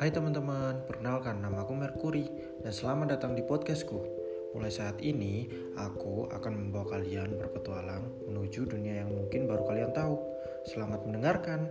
Hai teman-teman, perkenalkan nama aku Merkuri dan selamat datang di podcastku. Mulai saat ini, aku akan membawa kalian berpetualang menuju dunia yang mungkin baru kalian tahu. Selamat mendengarkan.